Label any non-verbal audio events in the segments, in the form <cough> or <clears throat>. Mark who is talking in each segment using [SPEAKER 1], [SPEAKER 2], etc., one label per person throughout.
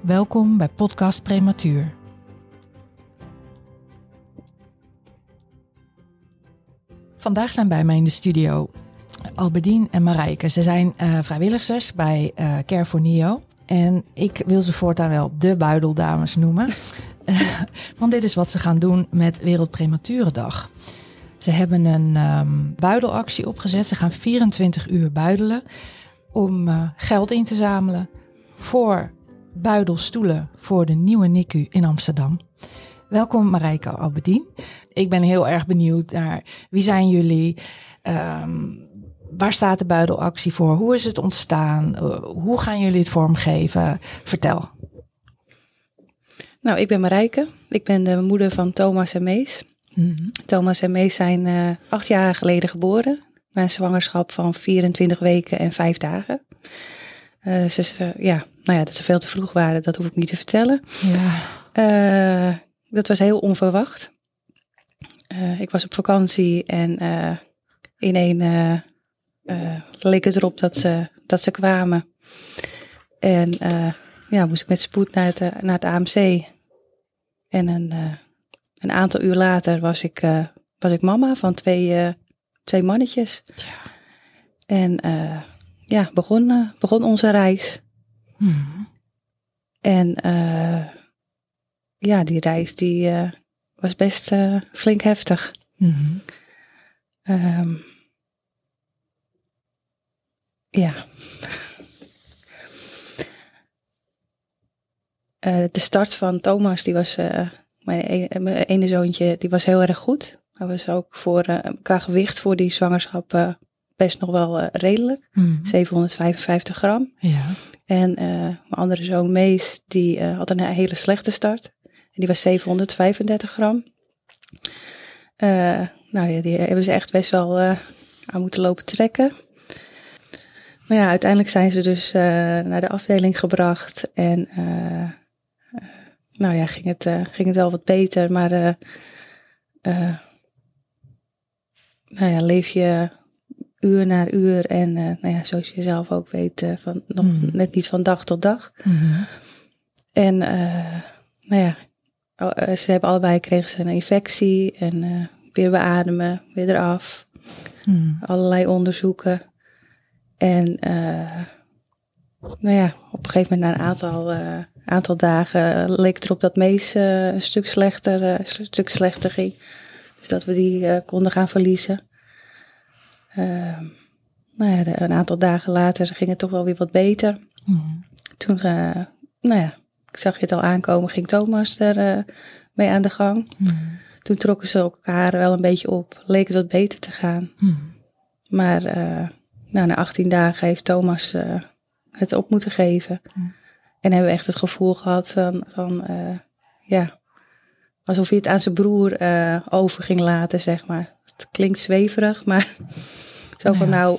[SPEAKER 1] Welkom bij Podcast Prematuur. Vandaag zijn bij mij in de studio Albedien en Marijke. Ze zijn uh, vrijwilligers bij uh, Care for Neo. En ik wil ze voortaan wel de buideldames noemen. <laughs> Want dit is wat ze gaan doen met Wereldprematurendag. Ze hebben een um, buidelactie opgezet. Ze gaan 24 uur buidelen om uh, geld in te zamelen voor buidelstoelen voor de nieuwe NICU in Amsterdam. Welkom Marijke Albedien. Ik ben heel erg benieuwd naar wie zijn jullie? Um, waar staat de buidelactie voor? Hoe is het ontstaan? Uh, hoe gaan jullie het vormgeven? Vertel.
[SPEAKER 2] Nou, ik ben Marijke. Ik ben de moeder van Thomas en Mees. Mm -hmm. Thomas en Mees zijn uh, acht jaar geleden geboren. Na een zwangerschap van 24 weken en vijf dagen. Uh, ze, ja, nou ja, dat ze veel te vroeg waren, dat hoef ik niet te vertellen. Ja. dat was heel onverwacht. ik was op vakantie en in een uh, leek het erop dat ze, dat ze kwamen. En uh, ja, moest ik met spoed naar het, naar het AMC. En een, uh, een aantal uur later was ik, was ik mama van twee, twee mannetjes. Ja. En ja, begon, begon onze reis. Hmm. En ja, die reis die was best flink heftig. Hmm. Um, ja. <laughs> De start van Thomas, die was, mijn, e mijn, ene zoontje, die was heel erg goed. Hij was ook voor, qua gewicht voor die zwangerschap best nog wel redelijk. Mm -hmm. 755 gram. Ja. En mijn andere zoon Mees, die had een hele slechte start. En die was 735 gram. nou ja, die hebben ze echt best wel aan moeten lopen trekken. Nou ja, uiteindelijk zijn ze dus uh, naar de afdeling gebracht. En nou ja, ging het, ging het wel wat beter. Maar nou ja, leef je uur na uur. En nou ja, zoals je zelf ook weet, van, nog mm. net niet van dag tot dag. Mm. En nou ja, ze hebben allebei kregen ze een infectie. En weer beademen, weer eraf. Mm. Allerlei onderzoeken. En nou ja, op een gegeven moment na een aantal, aantal dagen leek het erop dat Mees een stuk slechter, een stuk slechter ging. Dus dat we die konden gaan verliezen. Ehm, nou ja, een aantal dagen later ging het toch wel weer wat beter. Mm. Toen, nou ja, ik zag je het al aankomen, ging Thomas er mee aan de gang. Mm. Toen trokken ze elkaar wel een beetje op, leek het wat beter te gaan. Mm. Maar nou, na 18 dagen heeft Thomas het op moeten geven. En hebben we echt het gevoel gehad van, van uh, ja, alsof hij het aan zijn broer uh, over ging laten, zeg maar. Het klinkt zweverig, maar zo van ja. nou,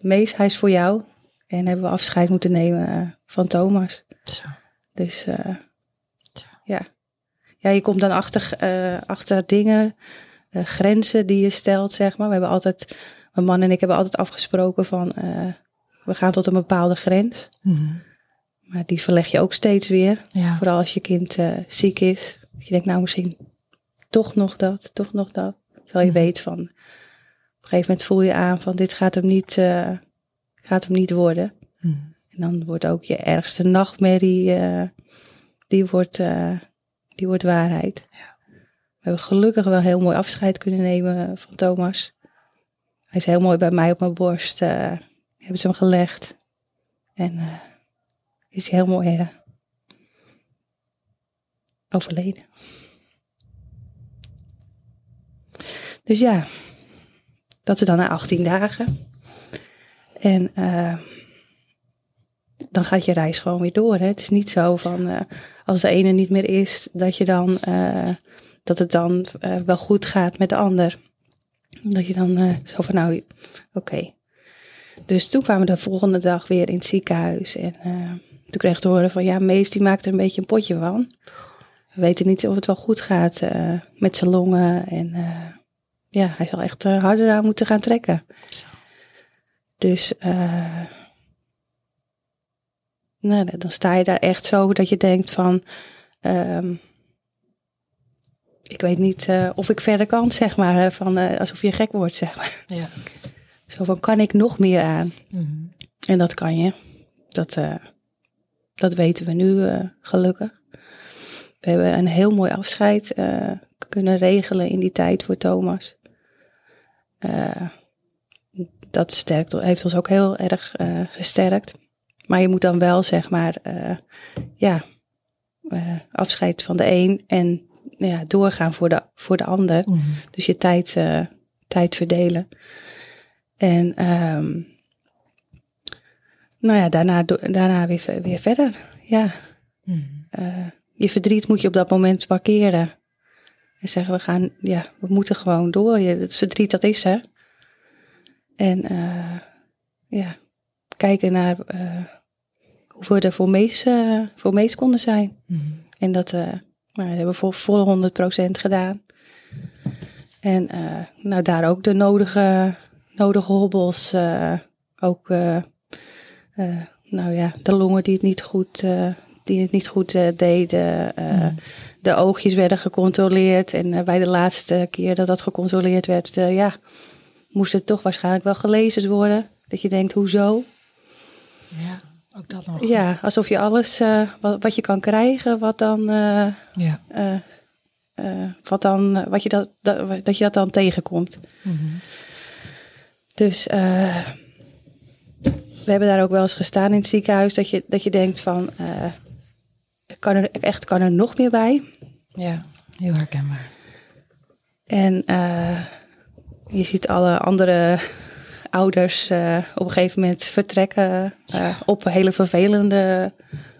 [SPEAKER 2] Mees, hij is voor jou. En hebben we afscheid moeten nemen van Thomas. Zo. Dus ja. ja, je komt dan achter, achter dingen, grenzen die je stelt, zeg maar. We hebben altijd mijn man en ik hebben altijd afgesproken van we gaan tot een bepaalde grens. Mm. Maar die verleg je ook steeds weer. Ja. Vooral als je kind ziek is. Je denkt nou misschien toch nog dat, toch nog dat. Terwijl je mm. weet van op een gegeven moment voel je aan van dit gaat hem niet, uh, gaat hem niet worden. Mm. En dan wordt ook je ergste nachtmerrie, die, wordt, die wordt waarheid. Ja. We hebben gelukkig wel heel mooi afscheid kunnen nemen van Thomas. Hij is heel mooi bij mij op mijn borst. Hebben ze hem gelegd. En is hij heel mooi overleden. Dus ja, dat is dan na 18 dagen. En dan gaat je reis gewoon weer door. Hè? Het is niet zo van eh, als de ene niet meer is, dat je dan eh, dat het dan eh, wel goed gaat met de ander. Dat je dan eh, zo van nou, oké. Dus toen kwamen we de volgende dag weer in het ziekenhuis. En eh, toen kreeg ik te horen van ja, Mees die maakt er een beetje een potje van. We weten niet of het wel goed gaat eh, met zijn longen. En eh, ja, hij zal echt eh, harder aan moeten gaan trekken. Dus eh, nou, dan sta je daar echt zo dat je denkt van... ehm, ik weet niet eh, of ik verder kan, zeg maar. Van, alsof je gek wordt, zeg maar.
[SPEAKER 1] Ja.
[SPEAKER 2] Zo van, kan ik nog meer aan?
[SPEAKER 1] Mhm.
[SPEAKER 2] En dat kan je. Dat, dat weten we nu gelukkig. We hebben een heel mooi afscheid kunnen regelen in die tijd voor Thomas. Eh, dat sterkt, heeft ons ook heel erg eh, gesterkt. Maar je moet dan wel, zeg maar, eh, ja, afscheid van de een en nou ja, doorgaan voor de, voor de ander.
[SPEAKER 1] Mhm.
[SPEAKER 2] Dus je tijd, tijd verdelen. En ehm, nou ja, daarna, daarna weer, weer verder. Ja,
[SPEAKER 1] Mhm.
[SPEAKER 2] je verdriet moet je op dat moment parkeren. En zeggen, we gaan, ja, we moeten gewoon door. Je, het verdriet, dat is er. En eh, ja, kijken naar eh, hoe we er voor Mees, eh, voor Mees konden zijn.
[SPEAKER 1] Mhm.
[SPEAKER 2] En dat nou, hebben we voor volle 100% gedaan. En nou, daar ook de nodige, nodige hobbels. ook nou ja, de longen die het niet goed, die het niet goed deden.
[SPEAKER 1] Mhm.
[SPEAKER 2] De oogjes werden gecontroleerd. En eh, bij de laatste keer dat dat gecontroleerd werd, eh, ja, moest het toch waarschijnlijk wel gelezen worden. Dat je denkt, hoezo?
[SPEAKER 1] Ja, ook dat nog.
[SPEAKER 2] Ja, alsof je alles eh, wat, wat je kan krijgen, wat dan,
[SPEAKER 1] Ja.
[SPEAKER 2] wat dan, wat je dat, dat, dat je dat dan tegenkomt.
[SPEAKER 1] Mhm.
[SPEAKER 2] Dus eh, we hebben daar ook wel eens gestaan in het ziekenhuis, dat je, dat je denkt van, eh, kan er echt kan er nog meer bij?
[SPEAKER 1] Ja, heel herkenbaar.
[SPEAKER 2] En eh, je ziet alle andere ouders eh, op een gegeven moment vertrekken eh, op hele vervelende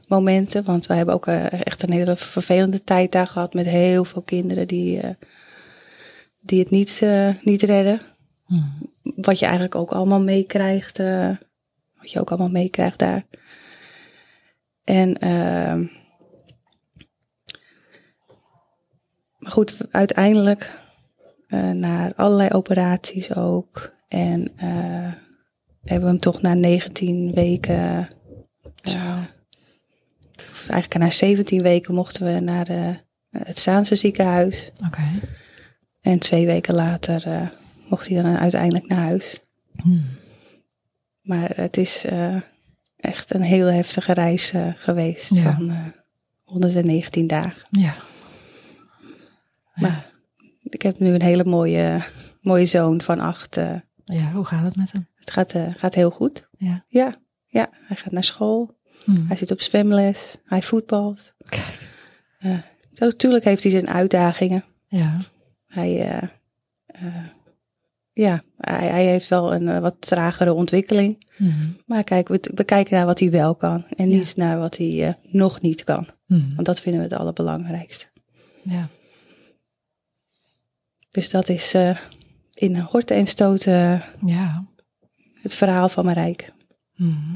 [SPEAKER 2] momenten. Want wij hebben ook echt een hele vervelende tijd daar gehad met heel veel kinderen die, die het niet, niet redden.
[SPEAKER 1] Mhm.
[SPEAKER 2] Wat je eigenlijk ook allemaal meekrijgt. wat je ook allemaal meekrijgt daar. En ehm, maar goed, uiteindelijk eh, naar allerlei operaties ook. En eh, hebben we hem toch na 19 weken, eh, of eigenlijk na 17 weken mochten we naar het Zaanse ziekenhuis.
[SPEAKER 1] Oké.
[SPEAKER 2] En twee weken later mocht hij dan uiteindelijk naar huis.
[SPEAKER 1] Mhm.
[SPEAKER 2] Maar het is echt een heel heftige reis geweest
[SPEAKER 1] Ja.
[SPEAKER 2] van eh 119 dagen.
[SPEAKER 1] Ja.
[SPEAKER 2] Maar ik heb nu een hele mooie, mooie zoon van acht. eh,
[SPEAKER 1] Ja, hoe gaat het met hem?
[SPEAKER 2] het gaat, eh, gaat heel goed.
[SPEAKER 1] Ja.
[SPEAKER 2] Ja, ja, hij gaat naar school.
[SPEAKER 1] Mhm.
[SPEAKER 2] Hij zit op zwemles. Hij voetbalt.
[SPEAKER 1] Kijk.
[SPEAKER 2] Zo, natuurlijk heeft hij zijn uitdagingen.
[SPEAKER 1] Ja.
[SPEAKER 2] Hij, eh, ja, hij, hij heeft wel een wat tragere ontwikkeling.
[SPEAKER 1] Mhm.
[SPEAKER 2] Maar kijk, we, we kijken naar wat hij wel kan. En
[SPEAKER 1] Ja.
[SPEAKER 2] niet naar wat hij nog niet kan.
[SPEAKER 1] Mhm.
[SPEAKER 2] Want dat vinden we het allerbelangrijkste.
[SPEAKER 1] Ja.
[SPEAKER 2] Dus dat is eh, in horten en stoten
[SPEAKER 1] Ja.
[SPEAKER 2] het verhaal van Marijke.
[SPEAKER 1] Mhm.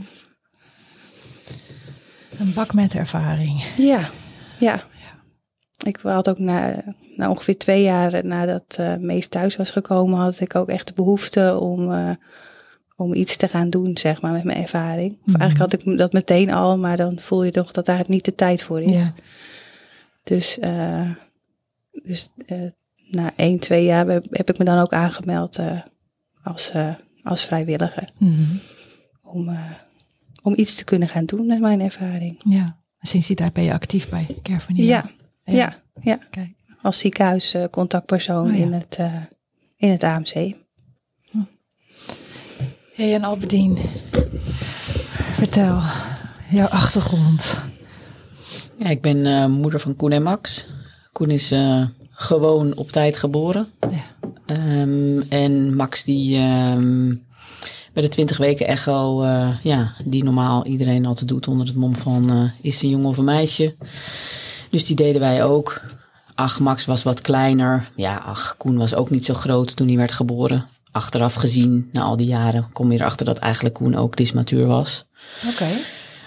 [SPEAKER 1] Een bak met ervaring.
[SPEAKER 2] Ja, ja. Ik had ook na, na ongeveer twee jaar nadat uh, Mees thuis was gekomen, had ik ook echt de behoefte om, uh, om iets te gaan doen, zeg maar, met mijn ervaring. Of
[SPEAKER 1] Mhm.
[SPEAKER 2] eigenlijk had ik dat meteen al, maar dan voel je toch dat daar het niet de tijd voor is.
[SPEAKER 1] Ja.
[SPEAKER 2] Dus, uh, dus uh, na één, twee jaar heb, ik me dan ook aangemeld uh, als, als vrijwilliger.
[SPEAKER 1] Mhm.
[SPEAKER 2] Om, uh, om iets te kunnen gaan doen met mijn ervaring.
[SPEAKER 1] Ja. Sinds die tijd ben je actief bij Care for Nina.
[SPEAKER 2] Ja, ja, ja. Als ziekenhuiscontactpersoon
[SPEAKER 1] Oh, ja.
[SPEAKER 2] in, het, uh, in het AMC.
[SPEAKER 1] Hey en Albedien, vertel jouw achtergrond.
[SPEAKER 3] Ja, ik ben uh, moeder van Koen en Max. Koen is uh, gewoon op tijd geboren.
[SPEAKER 1] Ja.
[SPEAKER 3] Um, en Max die um, bij de 20 weken echo, uh, ja, die normaal iedereen altijd doet onder het mom van uh, is een jongen of een meisje. Dus die deden wij ook. Ach, Max was wat kleiner. Ja, ach, Koen was ook niet zo groot toen hij werd geboren. Achteraf gezien, na al die jaren, kom je erachter dat eigenlijk Koen ook dismatuur was.
[SPEAKER 1] Oké.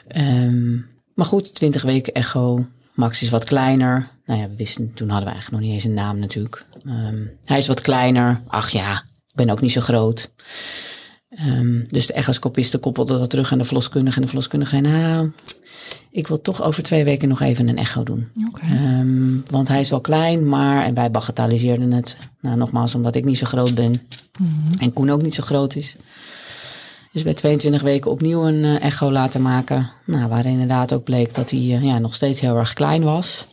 [SPEAKER 3] Okay. Um, maar goed, 20 weken echo. Max is wat kleiner. Nou ja, we wisten, toen hadden we eigenlijk nog niet eens een naam natuurlijk. Um, hij is wat kleiner. Ach ja, ik ben ook niet zo groot. Um, dus de echoscopisten koppelden dat terug aan de verloskundige. En de verloskundige zei, nou, ik wil toch over twee weken nog even een echo doen.
[SPEAKER 1] Okay.
[SPEAKER 3] Um, want hij is wel klein, maar, en wij bagatelliseerden het. Nou, nogmaals, omdat ik niet zo groot ben.
[SPEAKER 1] Mm -hmm.
[SPEAKER 3] En Koen ook niet zo groot is. Dus bij 22 weken opnieuw een uh, echo laten maken. Nou, waar inderdaad ook bleek dat hij uh, ja, nog steeds heel erg klein was.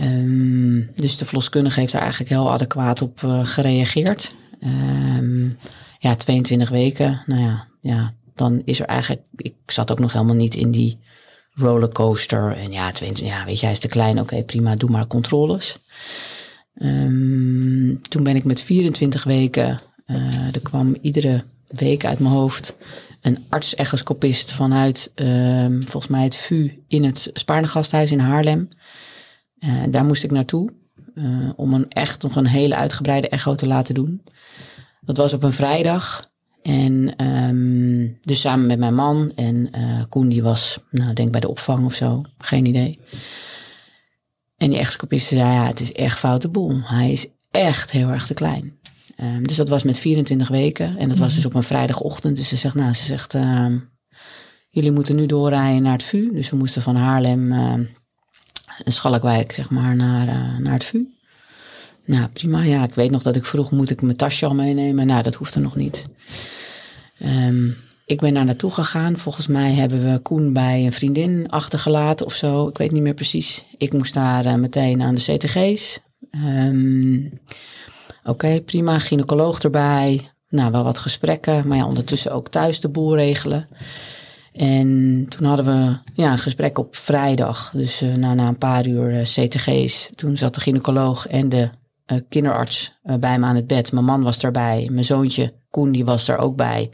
[SPEAKER 3] Um, dus de verloskundige heeft daar eigenlijk heel adequaat op uh, gereageerd. Um, ja, 22 weken, nou ja, ja, dan is er eigenlijk... Ik zat ook nog helemaal niet in die rollercoaster. En ja, 22, ja weet je, hij is te klein. Oké, prima, doe maar controles. Um, toen ben ik met 24 weken... er kwam iedere week uit mijn hoofd een arts-echoscopist vanuit um, volgens mij het VU in het Spaarnegasthuis in Haarlem. Uh, daar moest ik naartoe uh, om een echt nog een hele uitgebreide echo te laten doen. Dat was op een vrijdag. En um, dus samen met mijn man en uh, Koen die was, nou denk bij de opvang of zo, geen idee. En die echoscopist zei, ja het is echt foute boel. Hij is echt heel erg te klein. Um, dus dat was met 24 weken. En dat was dus op een vrijdagochtend. Dus ze zegt, nou, ze zegt, uh, jullie moeten nu doorrijden naar het VU. Dus we moesten van Haarlem, uh, Schalkwijk, zeg maar, naar, uh, naar het VU. Nou, prima. Ja, ik weet nog dat ik vroeg, moet ik mijn tasje al meenemen? Nou, dat hoeft er nog niet. Um, ik ben daar naartoe gegaan. Volgens mij hebben we Koen bij een vriendin achtergelaten of zo. Ik weet niet meer precies. Ik moest daar uh, meteen aan de CTG's. Um, Oké, prima. Gynaecoloog erbij. Nou, wel wat gesprekken. Maar ja, ondertussen ook thuis de boel regelen. En toen hadden we ja, een gesprek op vrijdag. Dus uh, na, na een paar uur uh, CTG's. Toen zat de gynaecoloog en de uh, kinderarts bij me aan het bed. Mijn man was daarbij. Mijn zoontje Koen die was daar ook bij.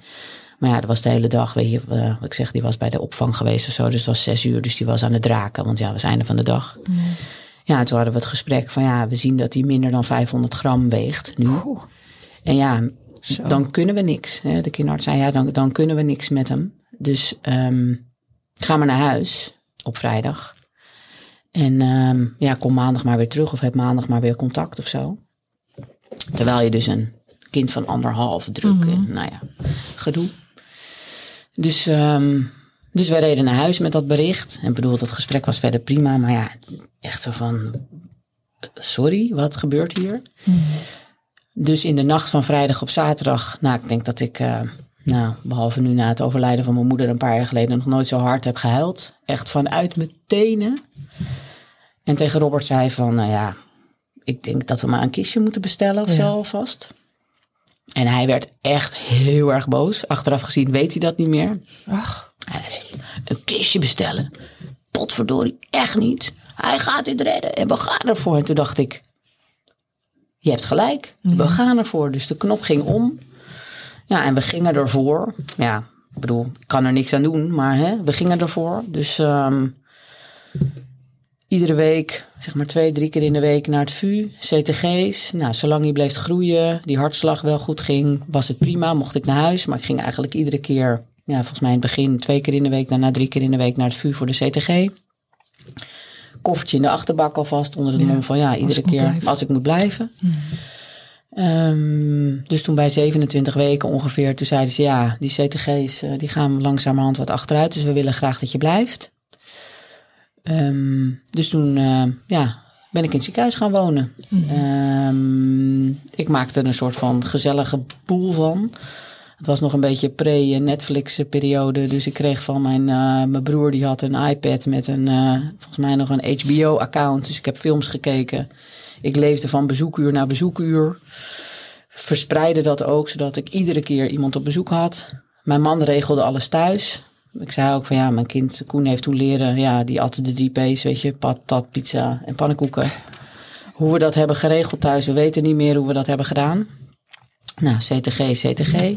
[SPEAKER 3] Maar ja, dat was de hele dag. Weet je, wat ik zeg, die was bij de opvang geweest of zo. Dus het was zes uur. Dus die was aan het draken. Want ja, het was einde van de dag. Ja, toen hadden we het gesprek van ja, we zien dat hij minder dan 500 gram weegt nu. En ja,
[SPEAKER 1] Zo.
[SPEAKER 3] dan kunnen we niks. Hè. De kinderarts zei ja, dan, dan kunnen we niks met hem. Dus um, ga maar naar huis op vrijdag. En um, ja, kom maandag maar weer terug of heb maandag maar weer contact of zo. Terwijl je dus een kind van anderhalf druk
[SPEAKER 1] Mhm.
[SPEAKER 3] en nou ja, gedoe. Dus, um, dus wij reden naar huis met dat bericht. En bedoel, dat gesprek was verder prima. Maar ja, echt zo van, sorry, wat gebeurt hier?
[SPEAKER 1] Mhm.
[SPEAKER 3] Dus in de nacht van vrijdag op zaterdag, nou, ik denk dat ik, uh, nou, behalve nu na het overlijden van mijn moeder een paar jaar geleden, nog nooit zo hard heb gehuild. Echt vanuit mijn tenen. En tegen Robert zei van, nou ja, ik denk dat we maar een kistje moeten bestellen of
[SPEAKER 1] Ja.
[SPEAKER 3] zo alvast. En hij werd echt heel erg boos. Achteraf gezien weet hij dat niet meer.
[SPEAKER 1] Ach,
[SPEAKER 3] En hij zei, een kistje bestellen? Potverdorie, echt niet. Hij gaat dit redden en we gaan ervoor. En toen dacht ik, je hebt gelijk. We gaan ervoor. Dus de knop ging om. Ja, en we gingen ervoor. Ja, ik bedoel, ik kan er niks aan doen, maar hè, we gingen ervoor. Dus ehm, iedere week, zeg maar twee, drie keer in de week naar het VU, CTG's. Nou, zolang die bleef groeien, die hartslag wel goed ging, was het prima. Mocht ik naar huis, maar ik ging eigenlijk iedere keer, ja, volgens mij in het begin twee keer in de week, daarna drie keer in de week naar het VU voor de CTG. Koffertje in de achterbak alvast onder het
[SPEAKER 1] Ja,
[SPEAKER 3] mom van ja, iedere keer
[SPEAKER 1] blijven.
[SPEAKER 3] als ik moet blijven. Ehm, dus toen bij 27 weken ongeveer, toen zeiden ze ja, die CTG's eh, die gaan langzamerhand wat achteruit. Dus we willen graag dat je blijft. Ehm, dus toen eh, ja, ben ik in het ziekenhuis gaan wonen. Ehm, ik maakte er een soort van gezellige boel van. Het was nog een beetje pre-Netflix-periode. Dus ik kreeg van mijn, eh, mijn broer, die had een iPad met een, eh, volgens mij nog een HBO-account. Dus ik heb films gekeken. Ik leefde van bezoekuur naar bezoekuur. Verspreidde dat ook, zodat ik iedere keer iemand op bezoek had. Mijn man regelde alles thuis. Ik zei ook van ja, mijn kind Koen heeft toen leren, ja, die at de drie P's, weet je, patat, pizza en pannenkoeken. Hoe we dat hebben geregeld thuis, we weten niet meer hoe we dat hebben gedaan. Nou, CTG, CTG.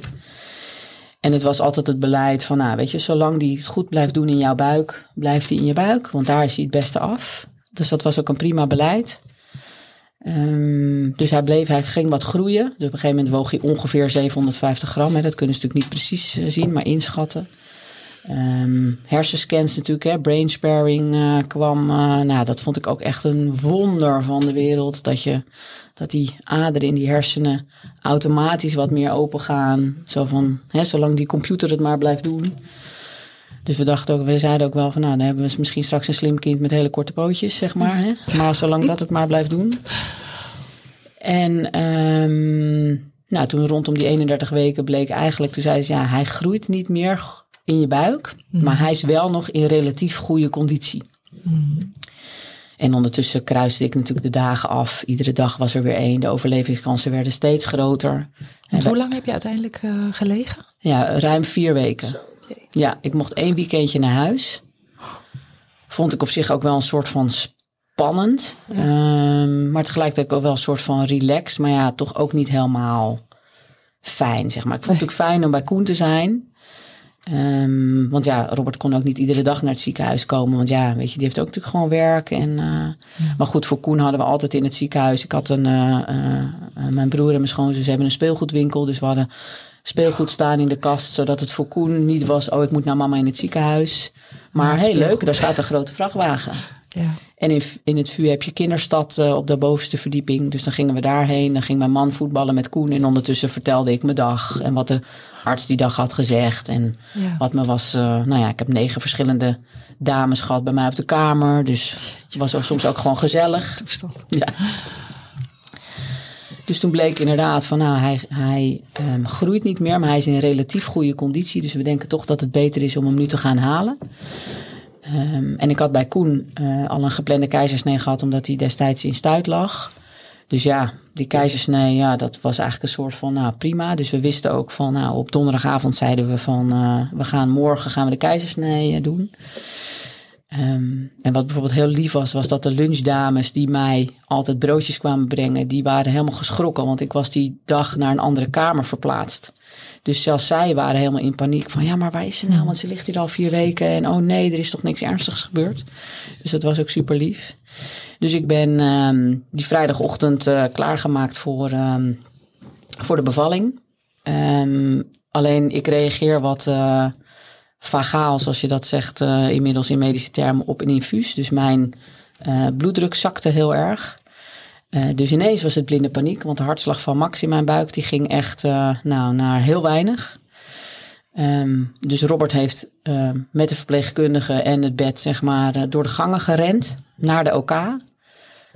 [SPEAKER 3] En het was altijd het beleid van, nou weet je, zolang die het goed blijft doen in jouw buik, blijft hij in je buik. Want daar is hij het beste af. Dus dat was ook een prima beleid. Ehm, dus hij bleef, hij ging wat groeien. Dus op een gegeven moment woog hij ongeveer 750 gram. Hè. Dat kunnen ze natuurlijk niet precies eh, zien, maar inschatten. Ehm, hersenscans natuurlijk, hè, brain sparing uh, kwam. Uh, nou, dat vond ik ook echt een wonder van de wereld. Dat, je, dat die aderen in die hersenen automatisch wat meer open gaan. Zo van, hè, zolang die computer het maar blijft doen. Dus we dachten ook, we zeiden ook wel van, nou, dan hebben we misschien straks een slim kind met hele korte pootjes, zeg maar. Hè? Maar zolang dat het maar blijft doen. En um, nou, toen rondom die 31 weken bleek eigenlijk, toen zei ze, ja, hij groeit niet meer in je buik, mm. maar hij is wel nog in relatief goede conditie. Mm. En ondertussen kruiste ik natuurlijk de dagen af. Iedere dag was er weer één. De overlevingskansen werden steeds groter.
[SPEAKER 1] En hoe lang heb je uiteindelijk uh, gelegen?
[SPEAKER 3] Ja, ruim vier weken. Ja, ik mocht één weekendje naar huis. Vond ik op zich ook wel een soort van spannend. Ja. Um, maar tegelijkertijd ook wel een soort van relaxed. Maar ja, toch ook niet helemaal fijn, zeg maar. Ik vond het ook fijn om bij Koen te zijn. Um, want ja, Robert kon ook niet iedere dag naar het ziekenhuis komen. Want ja, weet je, die heeft ook natuurlijk gewoon werk. En, uh, ja. Maar goed, voor Koen hadden we altijd in het ziekenhuis. Ik had een, uh, uh, mijn broer en mijn schoonzus hebben een speelgoedwinkel. Dus we hadden speelgoed staan in de kast. Zodat het voor Koen niet was, oh ik moet naar mama in het ziekenhuis. Maar heel leuk, daar staat een grote vrachtwagen. Ja. En in, in het VU heb je kinderstad uh, op de bovenste verdieping. Dus dan gingen we daarheen. Dan ging mijn man voetballen met Koen. En ondertussen vertelde ik mijn dag. En wat de arts die dag had gezegd. En ja. wat me was... Uh, nou ja, ik heb negen verschillende dames gehad bij mij op de kamer. Dus het was ook soms ook gewoon gezellig. <laughs> Ja. Dus toen bleek inderdaad van nou, hij, hij um, groeit niet meer, maar hij is in relatief goede conditie. Dus we denken toch dat het beter is om hem nu te gaan halen. Um, en ik had bij Koen uh, al een geplande keizersnee gehad, omdat hij destijds in stuit lag. Dus ja, die keizersnee, ja, dat was eigenlijk een soort van, nou prima. Dus we wisten ook van, nou op donderdagavond zeiden we van, uh, we gaan morgen gaan we de keizersnee uh, doen. Um, en wat bijvoorbeeld heel lief was, was dat de lunchdames die mij altijd broodjes kwamen brengen, die waren helemaal geschrokken, want ik was die dag naar een andere kamer verplaatst. Dus zelfs zij waren helemaal in paniek van, ja, maar waar is ze nou? Want ze ligt hier al vier weken en oh nee, er is toch niks ernstigs gebeurd. Dus dat was ook super lief. Dus ik ben um, die vrijdagochtend uh, klaargemaakt voor, um, voor de bevalling. Alleen ik reageer wat uh, vagaal, zoals je dat zegt uh, inmiddels in medische termen, op een infuus. Dus mijn bloeddruk zakte heel erg. Uh, dus ineens was het blinde paniek, want de hartslag van Max in mijn buik die ging echt nou, naar heel weinig. Um, dus Robert heeft met de verpleegkundige en het bed zeg maar door de gangen gerend naar de OK.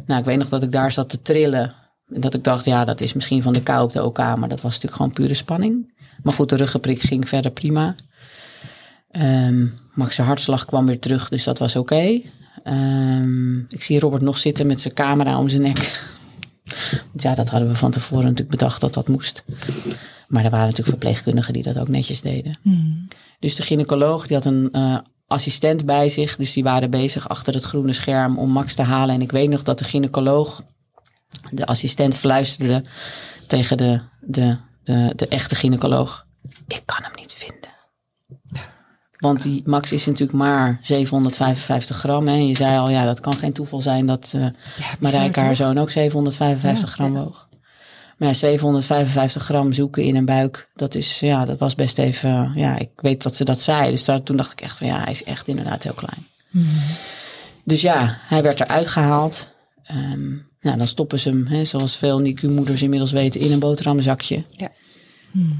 [SPEAKER 3] Nou, ik weet nog dat ik daar zat te trillen. En dat ik dacht, ja, dat is misschien van de kou op de OK, maar dat was natuurlijk gewoon pure spanning. Maar goed, de ruggenprik ging verder prima. Um, Max' hartslag kwam weer terug, dus dat was oké. Okay. Um, ik zie Robert nog zitten met zijn camera om zijn nek. <laughs> ja, dat hadden we van tevoren natuurlijk bedacht dat dat moest. Maar er waren natuurlijk verpleegkundigen die dat ook netjes deden. Mm. Dus de gynaecoloog die had een uh, assistent bij zich. Dus die waren bezig achter het groene scherm om Max te halen. En ik weet nog dat de gynaecoloog, de assistent fluisterde tegen de, de, de, de echte gynaecoloog. Ik kan hem niet vinden. Want die max is natuurlijk maar 755 gram. En je zei al, ja, dat kan geen toeval zijn dat uh, ja, Marijke haar zoon ook 755 ja, gram woog. Maar ja, 755 gram zoeken in een buik, dat is, ja, dat was best even, ja, ik weet dat ze dat zei. Dus daar, toen dacht ik echt van, ja, hij is echt inderdaad heel klein. Mm. Dus ja, hij werd eruit gehaald. Um, nou, dan stoppen ze hem, hè, zoals veel NICU-moeders inmiddels weten, in een boterhammenzakje. Ja.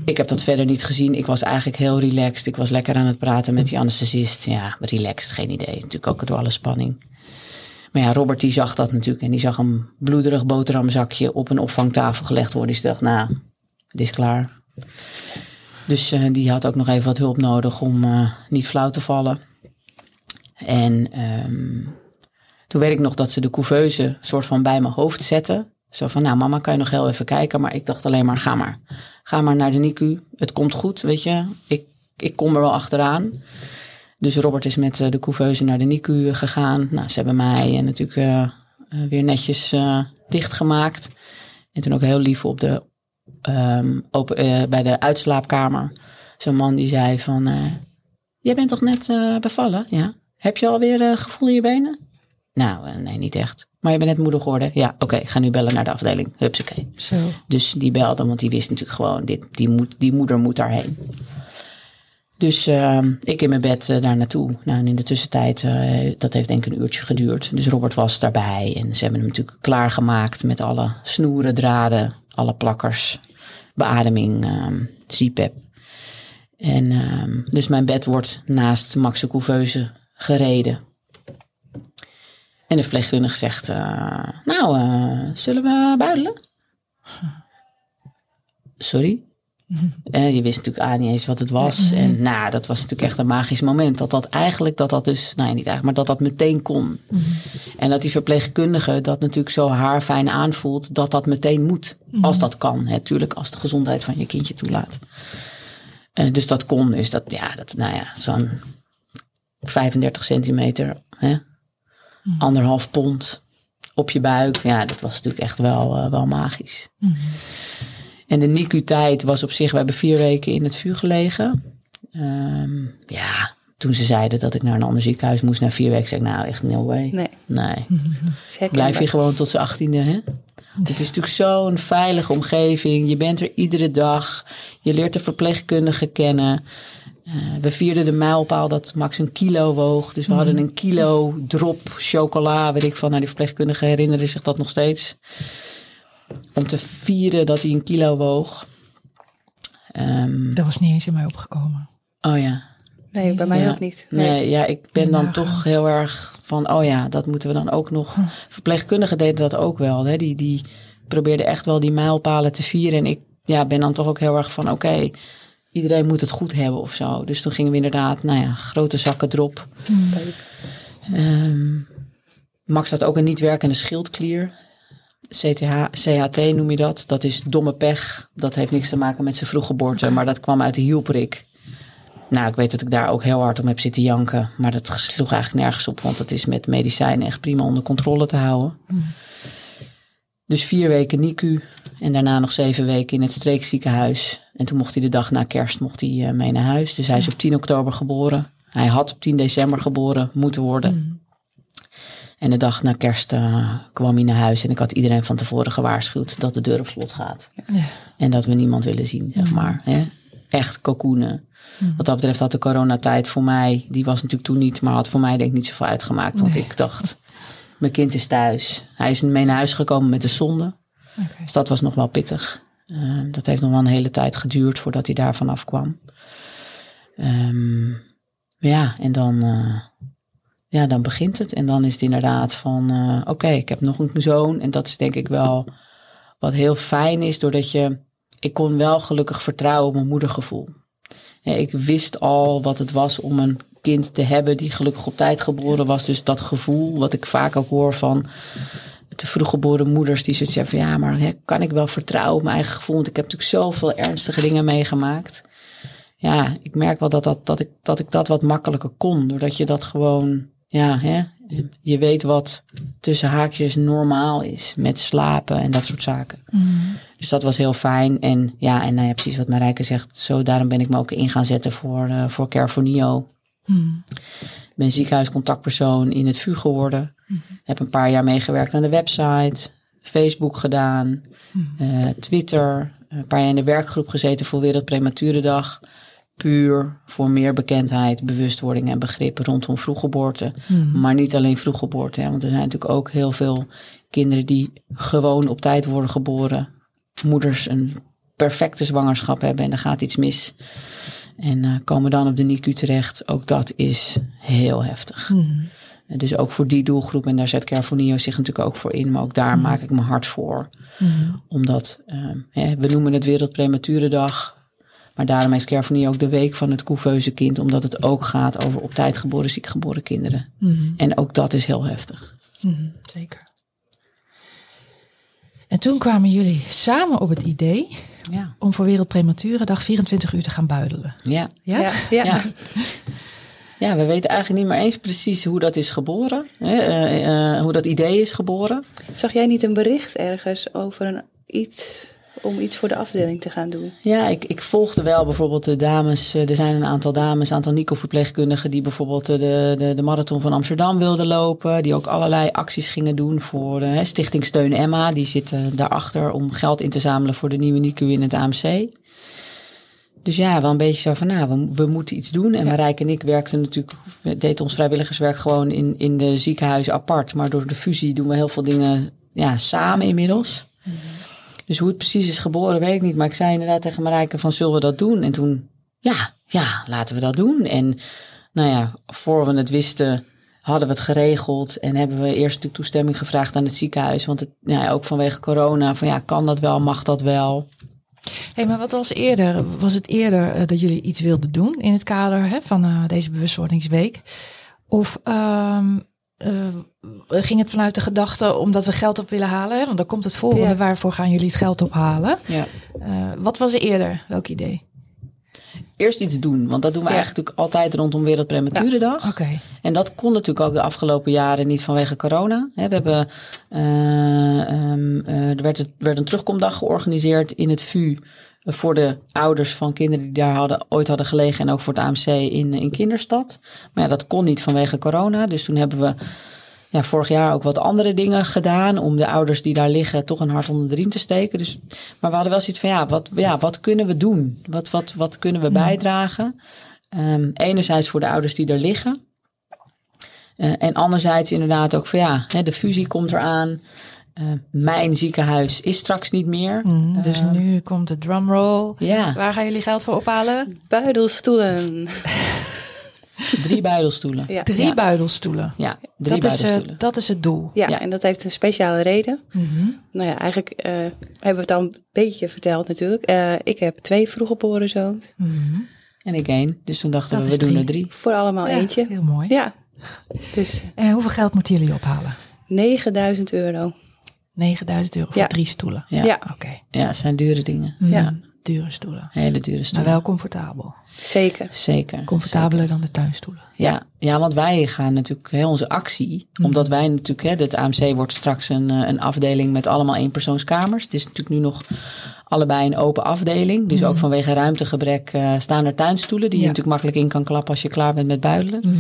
[SPEAKER 3] Ik heb dat verder niet gezien. Ik was eigenlijk heel relaxed. Ik was lekker aan het praten met die anesthesist. Ja, relaxed, geen idee. Natuurlijk ook door alle spanning. Maar ja, Robert die zag dat natuurlijk. En die zag een bloederig boterhamzakje op een opvangtafel gelegd worden. Dus dacht, nou, het is klaar. Dus uh, die had ook nog even wat hulp nodig om uh, niet flauw te vallen. En um, toen weet ik nog dat ze de couveuse soort van bij mijn hoofd zetten. Zo van, nou mama, kan je nog heel even kijken? Maar ik dacht alleen maar, ga maar. Ga maar naar de NICU. Het komt goed, weet je. Ik, ik kom er wel achteraan. Dus Robert is met eh, de couveuse naar de NICU gegaan. Nou, ze hebben mij natuurlijk uh, weer netjes dichtgemaakt. En toen ook heel lief op de, um, open, bij de uitslaapkamer zo'n man die zei van, eh, jij bent toch net eh, bevallen? Ja. Heb je alweer eh, gevoel in je benen? Nou, eh, nee, niet echt. Maar je bent net moeder geworden? Ja, oké, ik ga nu bellen naar de afdeling. Hupsakee.
[SPEAKER 1] Zo.
[SPEAKER 3] Dus die belde, want die wist natuurlijk gewoon, dit, die, moet, die moeder moet daarheen. Dus eh, ik in mijn bed eh, daar naartoe. Nou, en in de tussentijd, eh, dat heeft denk ik een uurtje geduurd. Dus Robert was daarbij. En ze hebben hem natuurlijk klaargemaakt met alle snoeren, draden, alle plakkers, beademing, ehm CPAP. En ehm, dus mijn bed wordt naast Max de Couveuse gereden. En de verpleegkundige zegt, eh, nou, eh, zullen we buidelen? Sorry? En je wist natuurlijk aan niet eens wat het was. En nou, dat was natuurlijk echt een magisch moment. Dat dat eigenlijk, dat dat dus, nou ja, niet eigenlijk, maar dat dat meteen kon. En dat die verpleegkundige dat natuurlijk zo haarfijn aanvoelt, dat dat meteen moet. Als dat kan, natuurlijk, als de gezondheid van je kindje toelaat. Eh, dus dat kon, dus dat, ja, dat, nou ja, zo'n 35 centimeter, hè, anderhalf pond op je buik. Ja, dat was natuurlijk echt wel, eh, wel magisch. En de NICU-tijd was op zich, we hebben vier weken in het vuur gelegen. Ehm, ja, toen ze zeiden dat ik naar een ander ziekenhuis moest na vier weken, zei ik nou echt no way.
[SPEAKER 2] Nee,
[SPEAKER 3] Nee, <laughs> blijf je gewoon tot z'n achttiende. Hè? Het is natuurlijk zo'n veilige omgeving. Je bent er iedere dag. Je leert de verpleegkundige kennen. Eh, we vierden de mijlpaal dat Max een kilo woog. Dus we hadden een kilo drop chocola. Weet ik van. Nou, die verpleegkundige herinnerde zich dat nog steeds. Om te vieren dat hij een kilo woog. Ehm,
[SPEAKER 1] Dat was niet eens in mij opgekomen.
[SPEAKER 3] oh ja.
[SPEAKER 2] Nee, bij mij
[SPEAKER 3] Ja.
[SPEAKER 2] ook niet.
[SPEAKER 3] Nee, ja, ik ben dan toch heel erg van, oh ja, dat moeten we dan ook nog. Verpleegkundigen deden dat ook wel. Hè? Die, die probeerden echt wel die mijlpalen te vieren. En ik ja, ben dan toch ook heel erg van, oké, iedereen moet het goed hebben of zo. Dus toen gingen we inderdaad, nou ja, grote zakken drop.
[SPEAKER 2] Leuk.
[SPEAKER 3] Ehm, Max had ook een niet werkende schildklier. CTH, CHT noem je dat. Dat is domme pech. Dat heeft niks te maken met zijn vroeggeboorte. Maar dat kwam uit de hielprik. Nou, ik weet dat ik daar ook heel hard om heb zitten janken. Maar dat sloeg eigenlijk nergens op. Want dat is met medicijnen echt prima onder controle te houden. Dus vier weken NICU. En daarna nog zeven weken in het streekziekenhuis. En toen mocht hij de dag na kerst mocht hij, eh, mee naar huis. Dus hij is op 10 oktober geboren. Hij had op 10 december geboren moeten worden. En de dag na kerst eh, kwam hij naar huis. En ik had iedereen van tevoren gewaarschuwd dat de deur op slot gaat.
[SPEAKER 1] Ja.
[SPEAKER 3] En dat we niemand willen zien, zeg maar. Hè? Echt cocoenen. Wat dat betreft had de coronatijd voor mij, die was natuurlijk toen niet, maar had voor mij denk ik niet zoveel uitgemaakt. Want
[SPEAKER 1] Nee.
[SPEAKER 3] ik dacht, mijn kind is thuis. Hij is mee naar huis gekomen met de zonde. Dus dat was nog wel pittig. Eh, dat heeft nog wel een hele tijd geduurd voordat hij daar vanaf kwam. Ehm, ja, en dan, eh, ja, dan begint het. En dan is het inderdaad van, eh, oké, ik heb nog een zoon. En dat is denk ik wel wat heel fijn is, doordat je, ik kon wel gelukkig vertrouwen op mijn moedergevoel. Ik wist al wat het was om een kind te hebben die gelukkig op tijd geboren was. Dus dat gevoel, wat ik vaak ook hoor van te vroeg geboren moeders die zoiets hebben van ja, maar hè, kan ik wel vertrouwen op mijn eigen gevoel? Want ik heb natuurlijk zoveel ernstige dingen meegemaakt. Ja, ik merk wel dat, dat, dat, ik, dat ik dat wat makkelijker kon. Doordat je dat gewoon, ja, hè, je weet wat tussen haakjes normaal is. Met slapen en dat soort zaken. Dus dat was heel fijn. En ja, en nou ja, precies wat Marijke zegt. Zo, daarom ben ik me ook in gaan zetten voor, eh voor Care for Neo.
[SPEAKER 1] Hmm.
[SPEAKER 3] Ben ziekenhuiscontactpersoon in het VU geworden. Heb een paar jaar meegewerkt aan de website. Facebook gedaan. eh, Twitter. Een paar jaar in de werkgroep gezeten voor Wereld Prematurendag. Puur voor meer bekendheid, bewustwording en begrip rondom vroeggeboorte. Maar niet alleen vroeggeboorte. Hè, want er zijn natuurlijk ook heel veel kinderen die gewoon op tijd worden geboren. Moeders een perfecte zwangerschap hebben en er gaat iets mis. En eh, komen dan op de NICU terecht. Ook dat is heel heftig. En Dus ook voor die doelgroep, en daar zet Carfonio zich natuurlijk ook voor in, maar ook daar maak ik me hard voor. Omdat, eh, hè, we noemen het Wereld Prematurendag, maar daarom is Carfonio ook de week van het couveuse kind, omdat het ook gaat over op tijd geboren, ziek geboren kinderen. En ook dat is heel heftig.
[SPEAKER 1] Mhm, zeker. En toen kwamen jullie samen op het idee
[SPEAKER 3] Ja.
[SPEAKER 1] om voor Wereld Prematurendag 24 uur te gaan buidelen.
[SPEAKER 3] Ja.
[SPEAKER 1] Ja?
[SPEAKER 2] Ja, ja.
[SPEAKER 3] Ja. ja, we weten eigenlijk niet meer eens precies hoe dat is geboren. Hè? eh, eh, hoe dat idee is geboren.
[SPEAKER 2] Zag jij niet een bericht ergens over een iets? Om iets voor de afdeling te gaan doen?
[SPEAKER 3] Ja, ik, ik volgde wel bijvoorbeeld de dames. eh, Er zijn een aantal dames, een aantal Nico-verpleegkundigen... die bijvoorbeeld de, de, de marathon van Amsterdam wilden lopen. Die ook allerlei acties gingen doen voor de Stichting Steun Emma. Die zitten daarachter om geld in te zamelen voor de nieuwe NICU in het AMC. Dus ja, wel een beetje zo van, nou, we, we moeten iets doen. En
[SPEAKER 2] Ja.
[SPEAKER 3] Marijke en ik werkten natuurlijk, deden ons vrijwilligerswerk gewoon in, in de ziekenhuizen apart. Maar door de fusie doen we heel veel dingen ja, samen inmiddels. Dus hoe het precies is geboren, weet ik niet. Maar ik zei inderdaad tegen Marijke van, zullen we dat doen? En toen, ja, ja, laten we dat doen. En nou ja, voor we het wisten, hadden we het geregeld. En hebben we eerst natuurlijk toestemming gevraagd aan het ziekenhuis. Want het, ja, ook vanwege corona, van ja, kan dat wel, mag dat wel?
[SPEAKER 1] Hey, maar wat was eerder? Was het eerder eh, dat jullie iets wilden doen in het kader hè, van eh, deze bewustwordingsweek? Of ehm, eh, ging het vanuit de gedachte omdat we geld op willen halen? Hè? Want dan komt het volgende.
[SPEAKER 2] Ja.
[SPEAKER 1] Waarvoor gaan jullie het geld ophalen?
[SPEAKER 3] Ja.
[SPEAKER 1] Eh, wat was er eerder? Welk idee?
[SPEAKER 3] Eerst iets doen, want dat doen we
[SPEAKER 2] Ja.
[SPEAKER 3] eigenlijk altijd rondom Wereldprematurendag.
[SPEAKER 1] Oké.
[SPEAKER 3] En dat kon natuurlijk ook de afgelopen jaren niet vanwege corona. We hebben, eh, ehm, eh, er werd, het- werd een terugkomdag georganiseerd in het VU voor de ouders van kinderen die daar hadden, ooit hadden gelegen en ook voor het AMC in, in Kinderstad. Maar ja, dat kon niet vanwege corona. Dus toen hebben we ja, vorig jaar ook wat andere dingen gedaan om de ouders die daar liggen toch een hart onder de riem te steken. Dus, maar we hadden wel zoiets van ja, wat, ja, wat kunnen we doen? Wat, wat, wat kunnen we bijdragen? Ehm, enerzijds voor de ouders die er liggen. Eh, en anderzijds inderdaad ook van ja, hè, de fusie komt eraan. Eh, mijn ziekenhuis is straks niet meer.
[SPEAKER 1] Mm, dus
[SPEAKER 3] Ehm,
[SPEAKER 1] nu komt de drumroll.
[SPEAKER 3] Ja,
[SPEAKER 1] Waar gaan jullie geld voor ophalen?
[SPEAKER 2] Buidelstoelen. <laughs>
[SPEAKER 3] drie buidelstoelen.
[SPEAKER 2] Ja.
[SPEAKER 1] Drie
[SPEAKER 3] Ja.
[SPEAKER 1] buidelstoelen.
[SPEAKER 3] Ja, drie
[SPEAKER 1] Dat is, eh, dat is het doel.
[SPEAKER 2] Ja,
[SPEAKER 3] Ja.
[SPEAKER 2] en dat heeft een speciale reden.
[SPEAKER 1] Mhm.
[SPEAKER 2] Nou ja, eigenlijk eh, hebben we het al een beetje verteld natuurlijk. Eh, ik heb twee vroeggeboren zoons.
[SPEAKER 1] Mhm.
[SPEAKER 3] En ik één. Dus toen dachten
[SPEAKER 1] Dat
[SPEAKER 3] we, we doen er drie.
[SPEAKER 2] Voor allemaal
[SPEAKER 1] Ja,
[SPEAKER 2] eentje.
[SPEAKER 1] Heel mooi.
[SPEAKER 2] Ja. <laughs> Dus
[SPEAKER 1] En hoeveel geld moeten jullie ophalen?
[SPEAKER 2] 9000 euro.
[SPEAKER 1] 9000 euro voor
[SPEAKER 2] Ja.
[SPEAKER 1] drie stoelen.
[SPEAKER 3] Ja, ja.
[SPEAKER 2] Ja,
[SPEAKER 1] Oké.
[SPEAKER 3] het zijn dure dingen.
[SPEAKER 2] Ja.
[SPEAKER 1] Dure stoelen.
[SPEAKER 3] Hele dure
[SPEAKER 1] Maar
[SPEAKER 3] stoelen.
[SPEAKER 1] wel comfortabel.
[SPEAKER 2] Zeker.
[SPEAKER 3] Zeker.
[SPEAKER 1] Comfortabeler dan de tuinstoelen.
[SPEAKER 3] Ja, ja, want wij gaan natuurlijk heel onze actie,
[SPEAKER 1] Mhm.
[SPEAKER 3] omdat wij natuurlijk, hè, het AMC wordt straks een, eh, een afdeling met allemaal eenpersoonskamers. Het is natuurlijk nu nog allebei een open afdeling. Dus ook vanwege ruimtegebrek eh, staan er tuinstoelen die
[SPEAKER 1] Mhm. Ja.
[SPEAKER 3] je natuurlijk makkelijk in kan klappen als je klaar bent met buidelen.
[SPEAKER 1] Mhm.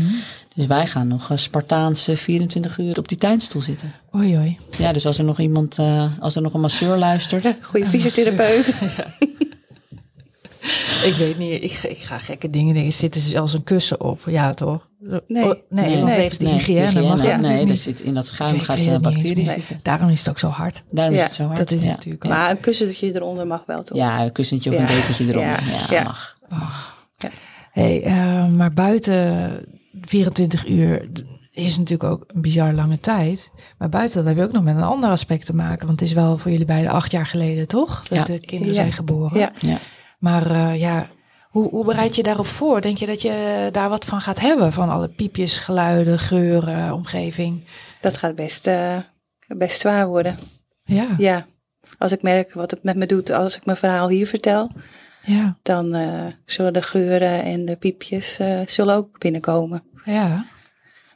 [SPEAKER 3] Dus wij gaan nog Spartaanse 24 uur op die tuinstoel zitten.
[SPEAKER 1] Oei, oei.
[SPEAKER 3] Ja, dus als er nog iemand, eh, als er nog een masseur luistert. <laughs>
[SPEAKER 2] Goede fysiotherapeut. <laughs>
[SPEAKER 1] Ik weet niet, ik, ik ga gekke dingen denken. Zitten ze als een kussen op? Ja, toch?
[SPEAKER 2] Nee.
[SPEAKER 1] Oh, nee,
[SPEAKER 3] Nee.
[SPEAKER 1] want
[SPEAKER 2] Nee.
[SPEAKER 1] wegens de
[SPEAKER 3] Nee,
[SPEAKER 1] hygiëne, mag dat
[SPEAKER 3] nee, dat zit in dat schuim gaat
[SPEAKER 1] niet eens
[SPEAKER 3] bacterie zitten.
[SPEAKER 1] Daarom is het ook zo hard.
[SPEAKER 3] Daarom is
[SPEAKER 2] Ja,
[SPEAKER 3] het zo hard.
[SPEAKER 1] dat is
[SPEAKER 3] ja.
[SPEAKER 1] natuurlijk ook.
[SPEAKER 2] Maar een kussentje eronder mag wel toch?
[SPEAKER 3] Ja, een kussentje of
[SPEAKER 2] Ja.
[SPEAKER 3] een dekentje eronder.
[SPEAKER 2] Ja.
[SPEAKER 3] Ja,
[SPEAKER 2] Ja.
[SPEAKER 3] mag.
[SPEAKER 1] Hey, eh, maar buiten 24 uur is natuurlijk ook een bizar lange tijd. Maar buiten dat heb je ook nog met een ander aspect te maken. Want het is wel voor jullie beiden acht jaar geleden, toch? Dat
[SPEAKER 3] Ja.
[SPEAKER 1] de kinderen
[SPEAKER 2] Ja.
[SPEAKER 1] zijn geboren.
[SPEAKER 2] Ja.
[SPEAKER 1] Maar eh, ja, hoe, hoe bereid je daarop voor? Denk je dat je daar wat van gaat hebben? Van alle piepjes, geluiden, geuren, omgeving?
[SPEAKER 2] Dat gaat best, eh, best zwaar worden.
[SPEAKER 1] Ja,
[SPEAKER 2] Ja. Als ik merk wat het met me doet als ik mijn verhaal hier vertel,
[SPEAKER 1] ja,
[SPEAKER 2] dan eh, zullen de geuren en de piepjes zullen ook binnenkomen.
[SPEAKER 1] ja.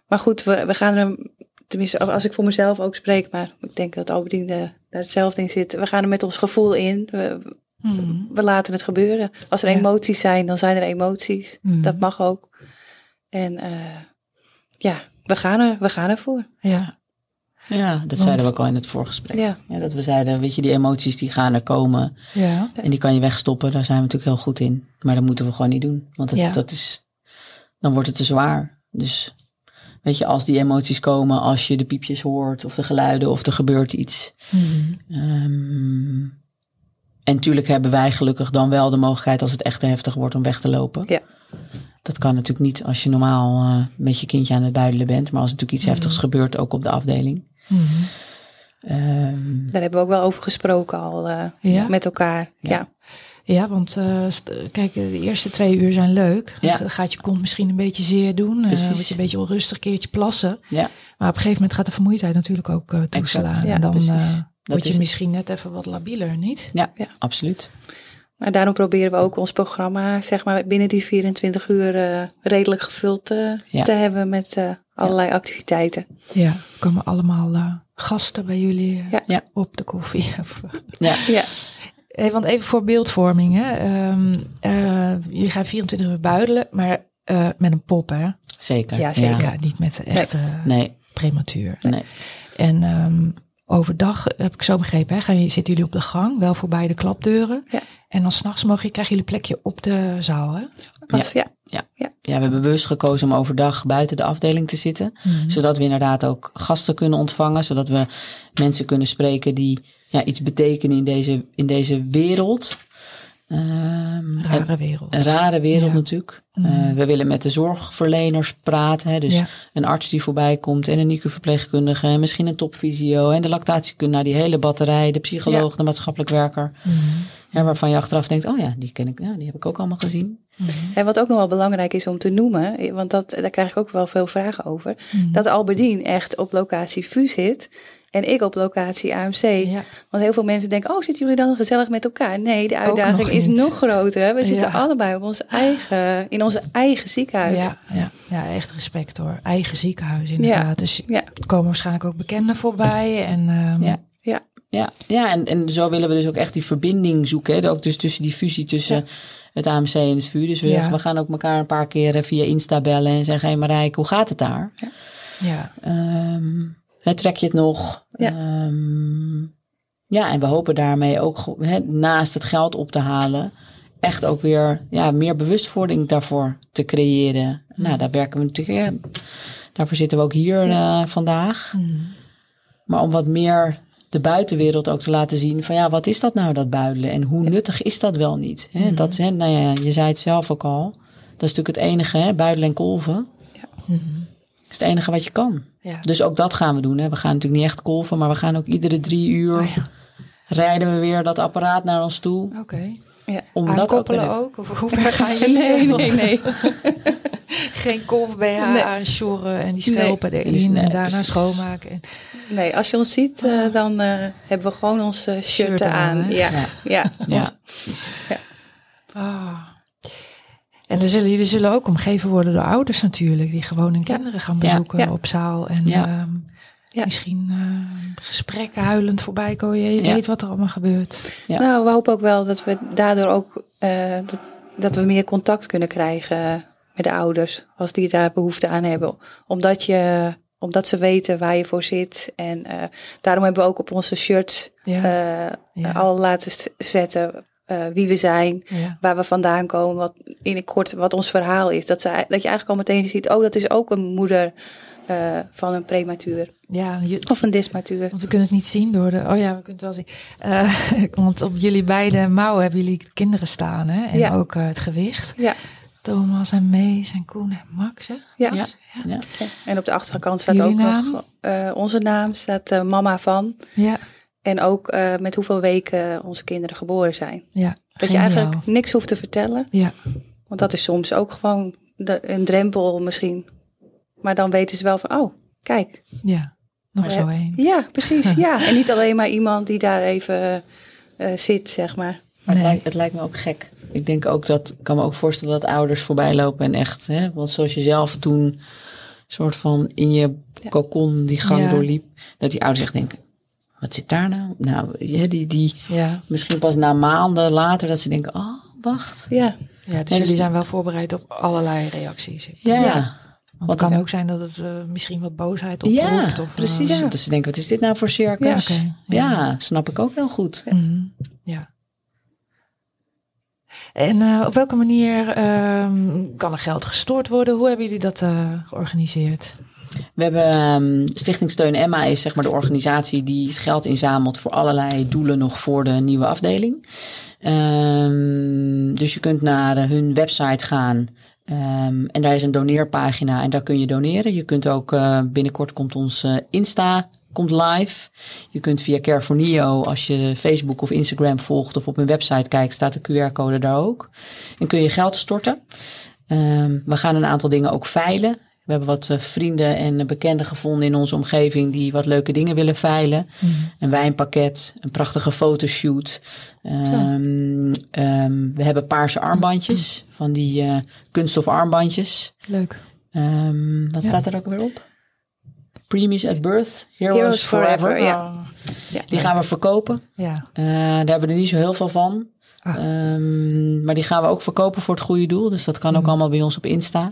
[SPEAKER 2] Maar goed, we, we gaan er, tenminste als ik voor mezelf ook spreek, maar ik denk dat Albertine daar hetzelfde in zit. We gaan er met ons gevoel in. We,
[SPEAKER 1] Mhm.
[SPEAKER 2] we laten het gebeuren. Als er
[SPEAKER 1] Ja.
[SPEAKER 2] emoties zijn, dan zijn er emoties.
[SPEAKER 1] Mhm.
[SPEAKER 2] Dat mag ook. En eh, ja, we gaan, er, we gaan ervoor.
[SPEAKER 1] Ja,
[SPEAKER 3] Ja, dat
[SPEAKER 1] Want-
[SPEAKER 3] zeiden we ook al in het voorgesprek.
[SPEAKER 2] Ja,
[SPEAKER 3] Ja, dat we zeiden, weet je, die emoties die gaan er komen.
[SPEAKER 1] ja.
[SPEAKER 3] En die kan je wegstoppen, daar zijn we natuurlijk heel goed in. Maar dat moeten we gewoon niet doen. Want
[SPEAKER 1] Ja.
[SPEAKER 3] dat is, dan wordt het te zwaar. Dus weet je, als die emoties komen, als je de piepjes hoort of de geluiden of er gebeurt iets. Ehm, en natuurlijk hebben wij gelukkig dan wel de mogelijkheid als het echt te heftig wordt om weg te lopen.
[SPEAKER 2] Ja.
[SPEAKER 3] Dat kan natuurlijk niet als je normaal eh, met je kindje aan het buidelen bent. Maar als er natuurlijk iets heftigs gebeurt, ook op de afdeling.
[SPEAKER 1] Mhm.
[SPEAKER 3] Ehm,
[SPEAKER 2] daar hebben we ook wel over gesproken al eh,
[SPEAKER 1] Ja?
[SPEAKER 2] met elkaar.
[SPEAKER 3] Ja.
[SPEAKER 2] Ja.
[SPEAKER 1] Ja, want eh, kijk, de eerste twee uur zijn leuk.
[SPEAKER 3] Ja.
[SPEAKER 1] Dan gaat je kont misschien een beetje zeer doen. eh
[SPEAKER 3] Precies.
[SPEAKER 1] word je een beetje onrustig, een keertje plassen.
[SPEAKER 3] ja,
[SPEAKER 1] Maar op een gegeven moment gaat de vermoeidheid natuurlijk ook eh, toeslaan.
[SPEAKER 2] Ja,
[SPEAKER 1] en dan
[SPEAKER 3] precies. Dat
[SPEAKER 1] je
[SPEAKER 3] het.
[SPEAKER 1] misschien net even wat labieler, niet?
[SPEAKER 3] ja,
[SPEAKER 2] Ja.
[SPEAKER 3] absoluut.
[SPEAKER 2] Maar daarom proberen we ook ons programma, zeg maar, binnen die 24 uur eh, redelijk gevuld eh,
[SPEAKER 3] Ja.
[SPEAKER 2] te hebben met eh, allerlei activiteiten.
[SPEAKER 1] Ja, er komen allemaal eh, gasten bij jullie eh,
[SPEAKER 2] Ja.
[SPEAKER 3] Ja.
[SPEAKER 1] op de koffie. <laughs> Of,
[SPEAKER 3] Ja,
[SPEAKER 2] Ja,
[SPEAKER 1] Hey, want even voor beeldvorming. Hè. Ehm, eh, je gaat 24 uur buidelen, maar eh, met een pop, hè?
[SPEAKER 3] Zeker.
[SPEAKER 2] Ja, zeker.
[SPEAKER 1] Ja, niet met de echte
[SPEAKER 3] Nee,
[SPEAKER 1] prematuur.
[SPEAKER 3] nee.
[SPEAKER 1] En ehm, overdag, heb ik zo begrepen, hè, gaan je, zitten jullie op de gang, wel voorbij de klapdeuren.
[SPEAKER 2] Ja.
[SPEAKER 1] En dan s'nachts mogen je, krijgen jullie plekje op de zaal, hè?
[SPEAKER 2] Als- ja.
[SPEAKER 3] Ja, we hebben bewust gekozen om overdag buiten de afdeling te zitten. Zodat we inderdaad ook gasten kunnen ontvangen. Zodat we mensen kunnen spreken die ja, iets betekenen in deze, in deze wereld. Ehm,
[SPEAKER 1] Rare wereld.
[SPEAKER 3] Een rare wereld
[SPEAKER 1] Ja.
[SPEAKER 3] natuurlijk. Eh, we willen met de zorgverleners praten. Hè? Dus
[SPEAKER 1] Ja.
[SPEAKER 3] een arts die voorbij komt en een NICU-verpleegkundige. En misschien een topfysio en de lactatiekunde. Nou, die hele batterij. De psycholoog, de maatschappelijk werker. Ja, waarvan je achteraf denkt, oh ja, die ken ik. Ja, die heb ik ook allemaal gezien.
[SPEAKER 2] En wat ook nog wel belangrijk is om te noemen, want dat, daar krijg ik ook wel veel vragen over, dat Alberdien echt op locatie VU zit en ik op locatie AMC.
[SPEAKER 1] Ja.
[SPEAKER 2] Want heel veel mensen denken, oh, zitten jullie dan gezellig met elkaar? Nee, de uitdaging
[SPEAKER 1] nog
[SPEAKER 2] is
[SPEAKER 1] niet.
[SPEAKER 2] nog groter. We zitten
[SPEAKER 1] Ja.
[SPEAKER 2] allebei op ons eigen, in onze eigen ziekenhuis.
[SPEAKER 1] Ja, ja, ja, echt respect hoor. Eigen ziekenhuis inderdaad. Dus
[SPEAKER 2] Ja.
[SPEAKER 1] er komen waarschijnlijk ook bekenden voorbij. En, ehm,
[SPEAKER 3] Ja.
[SPEAKER 2] Ja.
[SPEAKER 3] Ja, ja en, en zo willen we dus ook echt die verbinding zoeken. Hè? Ook dus tussen die fusie tussen het AMC en het VU. Dus we,
[SPEAKER 1] Ja.
[SPEAKER 3] we gaan ook elkaar een paar keer via Insta bellen en zeggen: Hé hey Marijke, hoe gaat het daar?
[SPEAKER 1] ja.
[SPEAKER 3] Ehm, hè, trek je het nog?
[SPEAKER 2] Ja.
[SPEAKER 3] Ehm, ja, en we hopen daarmee ook naast het geld op te halen, echt ook weer ja, meer bewustwording daarvoor te creëren. Nou, daar werken we natuurlijk. Ja, daarvoor zitten we ook hier eh, vandaag. Maar om wat meer de buitenwereld ook te laten zien van ja, wat is dat nou, dat buidelen? En hoe nuttig is dat wel niet? Hè? Dat, hè, nou ja, je zei het zelf ook al. Dat is natuurlijk het enige, hè, buidelen en kolven.
[SPEAKER 1] Mhm.
[SPEAKER 3] Is het enige wat je kan.
[SPEAKER 1] Ja.
[SPEAKER 3] Dus ook dat gaan we doen. Hè. We gaan natuurlijk niet echt kolven, maar we gaan ook iedere drie uur
[SPEAKER 1] Oh ja.
[SPEAKER 3] rijden we weer dat apparaat naar ons toe.
[SPEAKER 1] Oké.
[SPEAKER 2] Ja.
[SPEAKER 3] Om dat ook weer
[SPEAKER 1] Aankoppelen ook? Of hoe ver ga je? <laughs>
[SPEAKER 2] Nee, nee, nee. <laughs>
[SPEAKER 1] Geen kolf BH
[SPEAKER 2] Nee.
[SPEAKER 1] aansjorren en die schelpen
[SPEAKER 3] Nee,
[SPEAKER 1] erin
[SPEAKER 3] nee,
[SPEAKER 1] en daarna
[SPEAKER 3] precies.
[SPEAKER 1] schoonmaken. En,
[SPEAKER 2] Nee, als je ons ziet, eh, dan eh, hebben we gewoon ons eh, shirt,
[SPEAKER 1] Shirt aan?
[SPEAKER 2] Ja,
[SPEAKER 3] Ja.
[SPEAKER 2] ja.
[SPEAKER 3] Ja, precies.
[SPEAKER 1] ah. En dan zullen jullie zullen ook omgeven worden door ouders natuurlijk, die gewoon hun
[SPEAKER 2] Ja.
[SPEAKER 1] kinderen gaan bezoeken
[SPEAKER 2] Ja.
[SPEAKER 1] op zaal. En
[SPEAKER 3] Ja.
[SPEAKER 1] ehm,
[SPEAKER 2] Ja.
[SPEAKER 1] misschien eh, gesprekken huilend voorbij komen. Je
[SPEAKER 3] Ja.
[SPEAKER 1] weet wat er allemaal gebeurt.
[SPEAKER 3] Ja.
[SPEAKER 2] Nou, we hopen ook wel dat we daardoor ook eh, dat, dat we meer contact kunnen krijgen met de ouders als die daar behoefte aan hebben. Omdat je omdat ze weten waar je voor zit. En eh, daarom hebben we ook op onze shirts
[SPEAKER 1] Ja.
[SPEAKER 2] eh,
[SPEAKER 1] Ja.
[SPEAKER 2] al laten zetten eh, wie we zijn,
[SPEAKER 1] ja.
[SPEAKER 2] waar we vandaan komen, wat in het kort wat ons verhaal is. Dat, ze, dat je eigenlijk al meteen ziet, oh, dat is ook een moeder eh, van een prematuur
[SPEAKER 1] ja je,
[SPEAKER 2] of een dismatuur.
[SPEAKER 1] Want we kunnen het niet zien door de. Oh ja, we kunnen het wel zien. Eh, <laughs> want op jullie beide mouwen hebben jullie kinderen staan, hè? En
[SPEAKER 2] Ja.
[SPEAKER 1] ook het gewicht.
[SPEAKER 2] Ja,
[SPEAKER 1] Thomas en Mees en Koen en Max, hè?
[SPEAKER 2] ja.
[SPEAKER 3] Ja.
[SPEAKER 1] Ja.
[SPEAKER 3] Ja.
[SPEAKER 2] Ja. En op de achterkant staat
[SPEAKER 1] Jullie
[SPEAKER 2] ook
[SPEAKER 1] naam?
[SPEAKER 2] nog eh, onze naam, staat eh, mama van.
[SPEAKER 1] Ja.
[SPEAKER 2] En ook eh, met hoeveel weken onze kinderen geboren zijn.
[SPEAKER 1] ja.
[SPEAKER 2] Dat je eigenlijk niks hoeft te vertellen.
[SPEAKER 1] Ja,
[SPEAKER 2] Want dat is soms ook gewoon de- een drempel misschien. Maar dan weten ze wel van, oh, kijk.
[SPEAKER 1] ja. Nog zo één.
[SPEAKER 2] Ja, precies. <laughs> ja. En niet alleen maar iemand die daar even eh, zit, zeg maar.
[SPEAKER 3] Maar het,
[SPEAKER 1] Nee.
[SPEAKER 3] lijkt, het lijkt me ook gek. Ik denk ook dat, ik kan me ook voorstellen dat ouders voorbij lopen en echt, hè, want zoals je zelf toen soort van in je cocon die gang
[SPEAKER 1] Ja.
[SPEAKER 3] doorliep, dat die ouders echt denken, wat zit daar nou? Nou, ja, die, die,
[SPEAKER 1] Ja.
[SPEAKER 3] misschien pas na maanden later dat ze denken, oh, wacht.
[SPEAKER 2] Ja,
[SPEAKER 1] ja, dus
[SPEAKER 3] dus-
[SPEAKER 1] jullie zijn wel voorbereid op allerlei reacties.
[SPEAKER 3] Ja,
[SPEAKER 2] Ja.
[SPEAKER 3] ja.
[SPEAKER 1] Want het kan ook zijn dat het eh, misschien wat boosheid oproept. of,
[SPEAKER 3] precies.
[SPEAKER 2] Ja.
[SPEAKER 3] Dat ze denken, wat is dit nou voor circus?
[SPEAKER 2] Ja.
[SPEAKER 1] Oké,
[SPEAKER 3] ja.
[SPEAKER 1] ja.
[SPEAKER 3] snap ik ook heel goed.
[SPEAKER 1] Mhm, ja. En eh, op welke manier ehm, kan er geld gestort worden? Hoe hebben jullie dat eh, georganiseerd?
[SPEAKER 3] We hebben ehm, Stichting Steun Emma is zeg maar de organisatie die geld inzamelt voor allerlei doelen nog voor de nieuwe afdeling. Ehm, dus je kunt naar eh, hun website gaan. ehm, en daar is een doneerpagina en daar kun je doneren. Je kunt ook eh, binnenkort komt ons eh, Insta komt live. Je kunt via Neo, als je Facebook of Instagram volgt of op mijn website kijkt, staat de QR-code daar ook. En kun je geld storten. Ehm, we gaan een aantal dingen ook veilen. We hebben wat eh, vrienden en eh, bekenden gevonden in onze omgeving die wat leuke dingen willen veilen. Een wijnpakket, een prachtige fotoshoot. Ehm, we hebben paarse armbandjes, van die eh kunststof armbandjes.
[SPEAKER 1] Leuk.
[SPEAKER 3] Ehm, wat
[SPEAKER 1] Ja.
[SPEAKER 3] staat er ook weer op? Premies at birth, heroes,
[SPEAKER 2] Heroes
[SPEAKER 3] forever.
[SPEAKER 2] forever, ja.
[SPEAKER 1] Oh,
[SPEAKER 2] Ja.
[SPEAKER 3] Die gaan we verkopen.
[SPEAKER 1] Ja.
[SPEAKER 3] Uh, daar hebben we er niet zo heel veel van.
[SPEAKER 1] Ah.
[SPEAKER 3] Um, maar die gaan we ook verkopen voor het goede doel. Dus dat kan ook
[SPEAKER 1] Mm.
[SPEAKER 3] allemaal bij ons op Insta.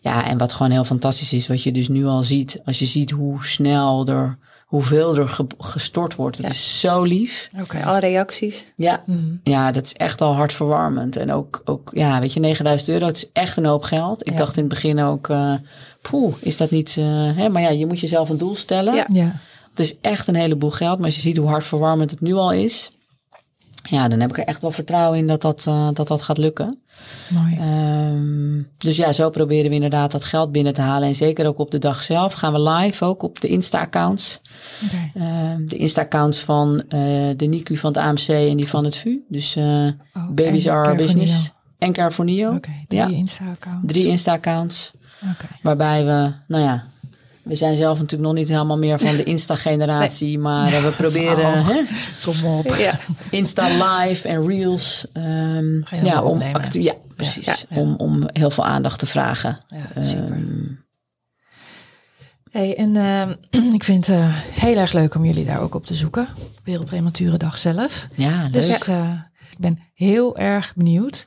[SPEAKER 3] Ja, en wat gewoon heel fantastisch is, wat je dus nu al ziet. Als je ziet hoe snel er, hoeveel er ge- gestort wordt. Het
[SPEAKER 2] Ja.
[SPEAKER 3] is zo lief.
[SPEAKER 1] Oké.
[SPEAKER 2] Alle reacties.
[SPEAKER 3] Ja,
[SPEAKER 1] Mm.
[SPEAKER 3] ja, dat is echt al hartverwarmend. En ook, ook ja, weet je, 9000 euro, het is echt een hoop geld. Ik
[SPEAKER 1] Ja.
[SPEAKER 3] dacht in het begin ook, eh poeh, is dat niet... eh, hè? Maar ja, je moet jezelf een doel stellen.
[SPEAKER 2] Ja.
[SPEAKER 1] Ja.
[SPEAKER 3] Het is echt een heleboel geld. Maar als je ziet hoe hartverwarmend het nu al is... Ja, dan heb ik er echt wel vertrouwen in dat dat, eh, dat, dat gaat lukken.
[SPEAKER 1] Mooi.
[SPEAKER 3] Ehm, dus ja, zo proberen we inderdaad dat geld binnen te halen. En zeker ook op de dag zelf gaan we live ook op de Insta-accounts. Ehm, de Insta-accounts van eh, de NICU van het AMC en die van het VU. Dus eh,
[SPEAKER 1] Oh,
[SPEAKER 3] Babies Are Our Business en Neo.
[SPEAKER 1] Oké, drie
[SPEAKER 3] Ja.
[SPEAKER 1] Insta-accounts.
[SPEAKER 3] Drie Insta-accounts. Waarbij we, nou ja, we zijn zelf natuurlijk nog niet helemaal meer van de <laughs> Insta-generatie. Maar eh, we proberen
[SPEAKER 1] Oh.
[SPEAKER 3] hè,
[SPEAKER 1] Kom op. <laughs>
[SPEAKER 2] Ja.
[SPEAKER 3] Insta Live en Reels. ehm, ja, om ja, precies.
[SPEAKER 1] Ja.
[SPEAKER 3] Om, om heel veel aandacht te vragen. Ehm,
[SPEAKER 1] Hey, en ehm, <clears throat> ik vind het eh, heel erg leuk om jullie daar ook op te zoeken. Wereldpremature dag zelf.
[SPEAKER 3] ja, leuk.
[SPEAKER 1] Dus ik ben heel erg benieuwd.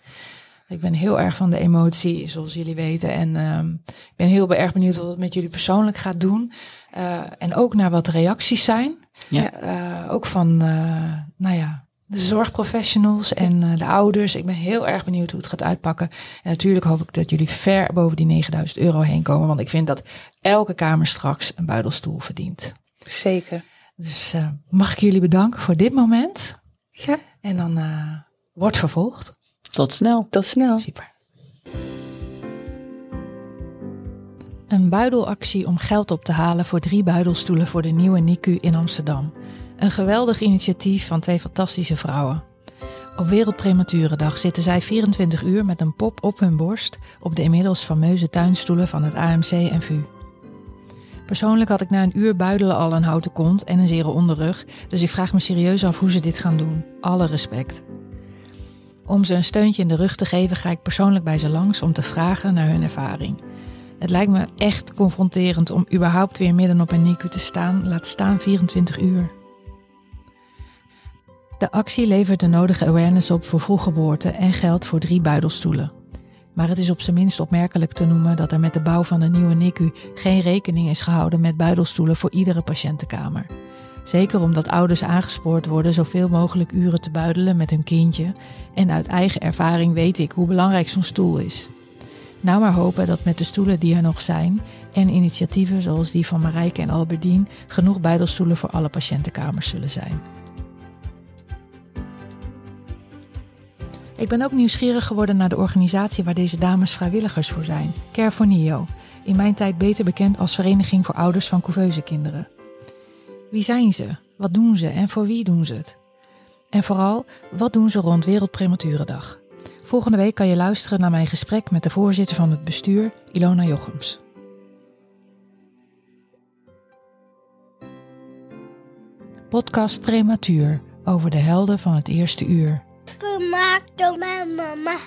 [SPEAKER 1] Ik ben heel erg van de emotie, zoals jullie weten. En ehm, ik ben heel erg benieuwd wat het met jullie persoonlijk gaat doen. Eh, en ook naar wat de reacties zijn.
[SPEAKER 3] Ja.
[SPEAKER 1] Eh, ook van, eh, nou ja, de zorgprofessionals en de ouders. Ik ben heel erg benieuwd hoe het gaat uitpakken. En natuurlijk hoop ik dat jullie ver boven die 9000 euro heen komen. Want ik vind dat elke kamer straks een buidelstoel verdient.
[SPEAKER 2] Zeker.
[SPEAKER 1] Dus mag ik jullie bedanken voor dit moment.
[SPEAKER 2] Ja.
[SPEAKER 1] En dan eh, wordt vervolgd.
[SPEAKER 3] Tot snel.
[SPEAKER 2] Tot snel.
[SPEAKER 1] Super. Een buidelactie om geld op te halen voor drie buidelstoelen voor de nieuwe NICU in Amsterdam. Een geweldig initiatief van twee fantastische vrouwen. Op Wereldprematurendag zitten zij 24 uur met een pop op hun borst op de inmiddels fameuze tuinstoelen van het AMC en VU. Persoonlijk had ik na een uur buidelen al een houten kont en een zere onderrug, dus ik vraag me serieus af hoe ze dit gaan doen. Alle respect. Om ze een steuntje in de rug te geven, ga ik persoonlijk bij ze langs om te vragen naar hun ervaring. Het lijkt me echt confronterend om überhaupt weer midden op een NICU te staan, laat staan 24 uur. De actie levert de nodige awareness op voor vroeggeboorte en geldt voor drie buidelstoelen. Maar het is op zijn minst opmerkelijk te noemen dat er met de bouw van de nieuwe NICU geen rekening is gehouden met buidelstoelen voor iedere patiëntenkamer. Zeker omdat ouders aangespoord worden zoveel mogelijk uren te buidelen met hun kindje. En uit eigen ervaring weet ik hoe belangrijk zo'n stoel is. Nou maar hopen dat met de stoelen die er nog zijn en initiatieven zoals die van Marijke en Alberdien genoeg buidelstoelen voor alle patiëntenkamers zullen zijn. Ik ben ook nieuwsgierig geworden naar de organisatie waar deze dames vrijwilligers voor zijn, Care for Neo, in mijn tijd beter bekend als Vereniging voor Ouders van Couveuse Kinderen. Wie zijn ze? Wat doen ze en voor wie doen ze het? En vooral, wat doen ze rond Wereldprematurendag? Volgende week kan je luisteren naar mijn gesprek met de voorzitter van het bestuur, Ilona Jochems. Podcast Prematuur over de helden van het eerste uur.
[SPEAKER 4] Gemaakt door mijn mama.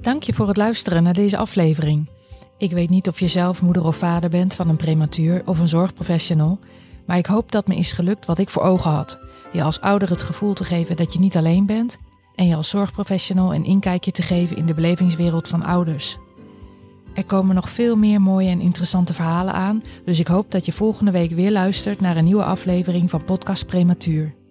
[SPEAKER 1] Dank je voor het luisteren naar deze aflevering. Ik weet niet of je zelf moeder of vader bent van een prematuur of een zorgprofessional, maar ik hoop dat me is gelukt wat ik voor ogen had. Je als ouder het gevoel te geven dat je niet alleen bent en je als zorgprofessional een inkijkje te geven in de belevingswereld van ouders. Er komen nog veel meer mooie en interessante verhalen aan, dus ik hoop dat je volgende week weer luistert naar een nieuwe aflevering van Podcast Prematuur.